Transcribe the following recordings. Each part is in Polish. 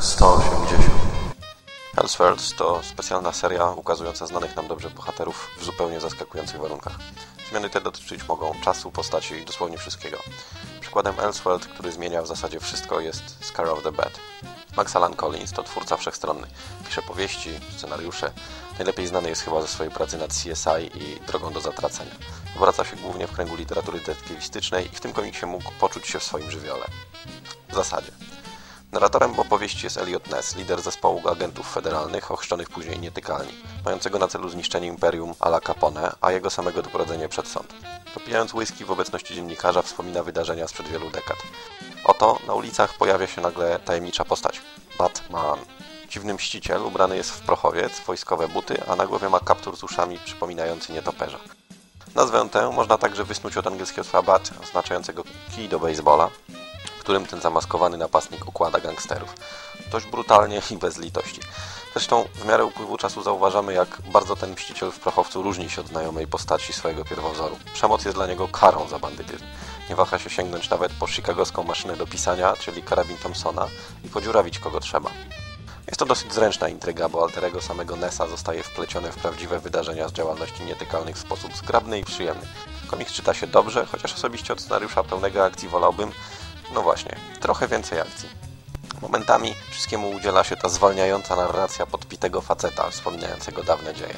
180 Elseworlds to specjalna seria ukazująca znanych nam dobrze bohaterów w zupełnie zaskakujących warunkach. Zmiany te dotyczyć mogą czasu, postaci i dosłownie wszystkiego. Przykładem Elseworld, który zmienia w zasadzie wszystko, jest Scar of the Bed. Max Alan Collins to twórca wszechstronny. Pisze powieści, scenariusze. Najlepiej znany jest chyba ze swojej pracy nad CSI i Drogą do Zatracenia. Obraca się głównie w kręgu literatury detektywistycznej i w tym komiksie mógł poczuć się w swoim żywiole. W zasadzie. Narratorem opowieści jest Elliot Ness, lider zespołu agentów federalnych, ochrzczonych później nietykalni, mającego na celu zniszczenie imperium Ala Capone, a jego samego doprowadzenie przed sąd. Popijając whisky w obecności dziennikarza wspomina wydarzenia sprzed wielu dekad. Oto na ulicach pojawia się nagle tajemnicza postać. Batman. Dziwny mściciel ubrany jest w prochowiec, wojskowe buty, a na głowie ma kaptur z uszami przypominający nietoperza. Nazwę tę można także wysnuć od angielskiego słowa bat, oznaczającego kij do baseballa, którym ten zamaskowany napastnik układa gangsterów. Dość brutalnie i bez litości. Zresztą w miarę upływu czasu zauważamy, jak bardzo ten mściciel w prochowcu różni się od znajomej postaci swojego pierwowzoru. Przemoc jest dla niego karą za bandytyzm. Nie waha się sięgnąć nawet po chicagowską maszynę do pisania, czyli karabin Thompsona i podziurawić kogo trzeba. Jest to dosyć zręczna intryga, bo alterego samego Nessa zostaje wplecione w prawdziwe wydarzenia z działalności nietykalnych w sposób zgrabny i przyjemny. Komiks czyta się dobrze, chociaż osobiście od scenariusza pełnego akcji wolałbym, no właśnie, trochę więcej akcji. Momentami wszystkiemu udziela się ta zwalniająca narracja podpitego faceta, wspominającego dawne dzieje.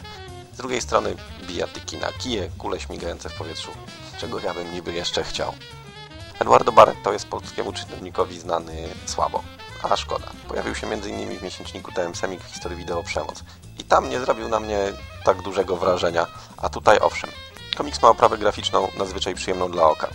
Z drugiej strony bijatyki na kije, kule śmigające w powietrzu, czego ja bym niby jeszcze chciał. Eduardo Barretto jest polskiemu czytelnikowi znany słabo, a szkoda. Pojawił się m.in. w miesięczniku TM Semik w historii wideo Przemoc. I tam nie zrobił na mnie tak dużego wrażenia, a tutaj owszem. Komiks ma oprawę graficzną nadzwyczaj przyjemną dla oka.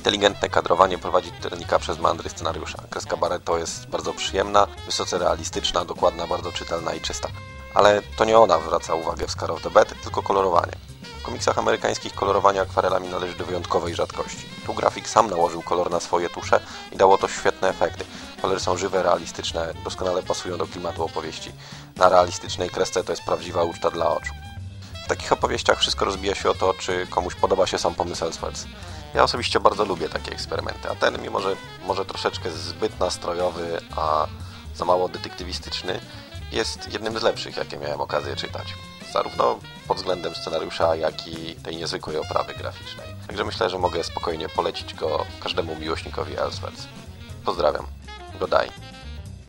Inteligentne kadrowanie prowadzi czytelnika przez mandry scenariusza. Kreska Barretto jest bardzo przyjemna, wysoce realistyczna, dokładna, bardzo czytelna i czysta. Ale to nie ona zwraca uwagę w Scar of the Bed, tylko kolorowanie. W komiksach amerykańskich kolorowanie akwarelami należy do wyjątkowej rzadkości. Tu grafik sam nałożył kolor na swoje tusze i dało to świetne efekty. Kolory są żywe, realistyczne, doskonale pasują do klimatu opowieści. Na realistycznej kresce to jest prawdziwa uczta dla oczu. W takich opowieściach wszystko rozbija się o to, czy komuś podoba się sam pomysł Elseworlds. Ja osobiście bardzo lubię takie eksperymenty, a ten, mimo że może troszeczkę zbyt nastrojowy, a za mało detektywistyczny, jest jednym z lepszych, jakie miałem okazję czytać. Zarówno pod względem scenariusza, jak i tej niezwykłej oprawy graficznej. Także myślę, że mogę spokojnie polecić go każdemu miłośnikowi Elseworlds. Pozdrawiam. Godaj.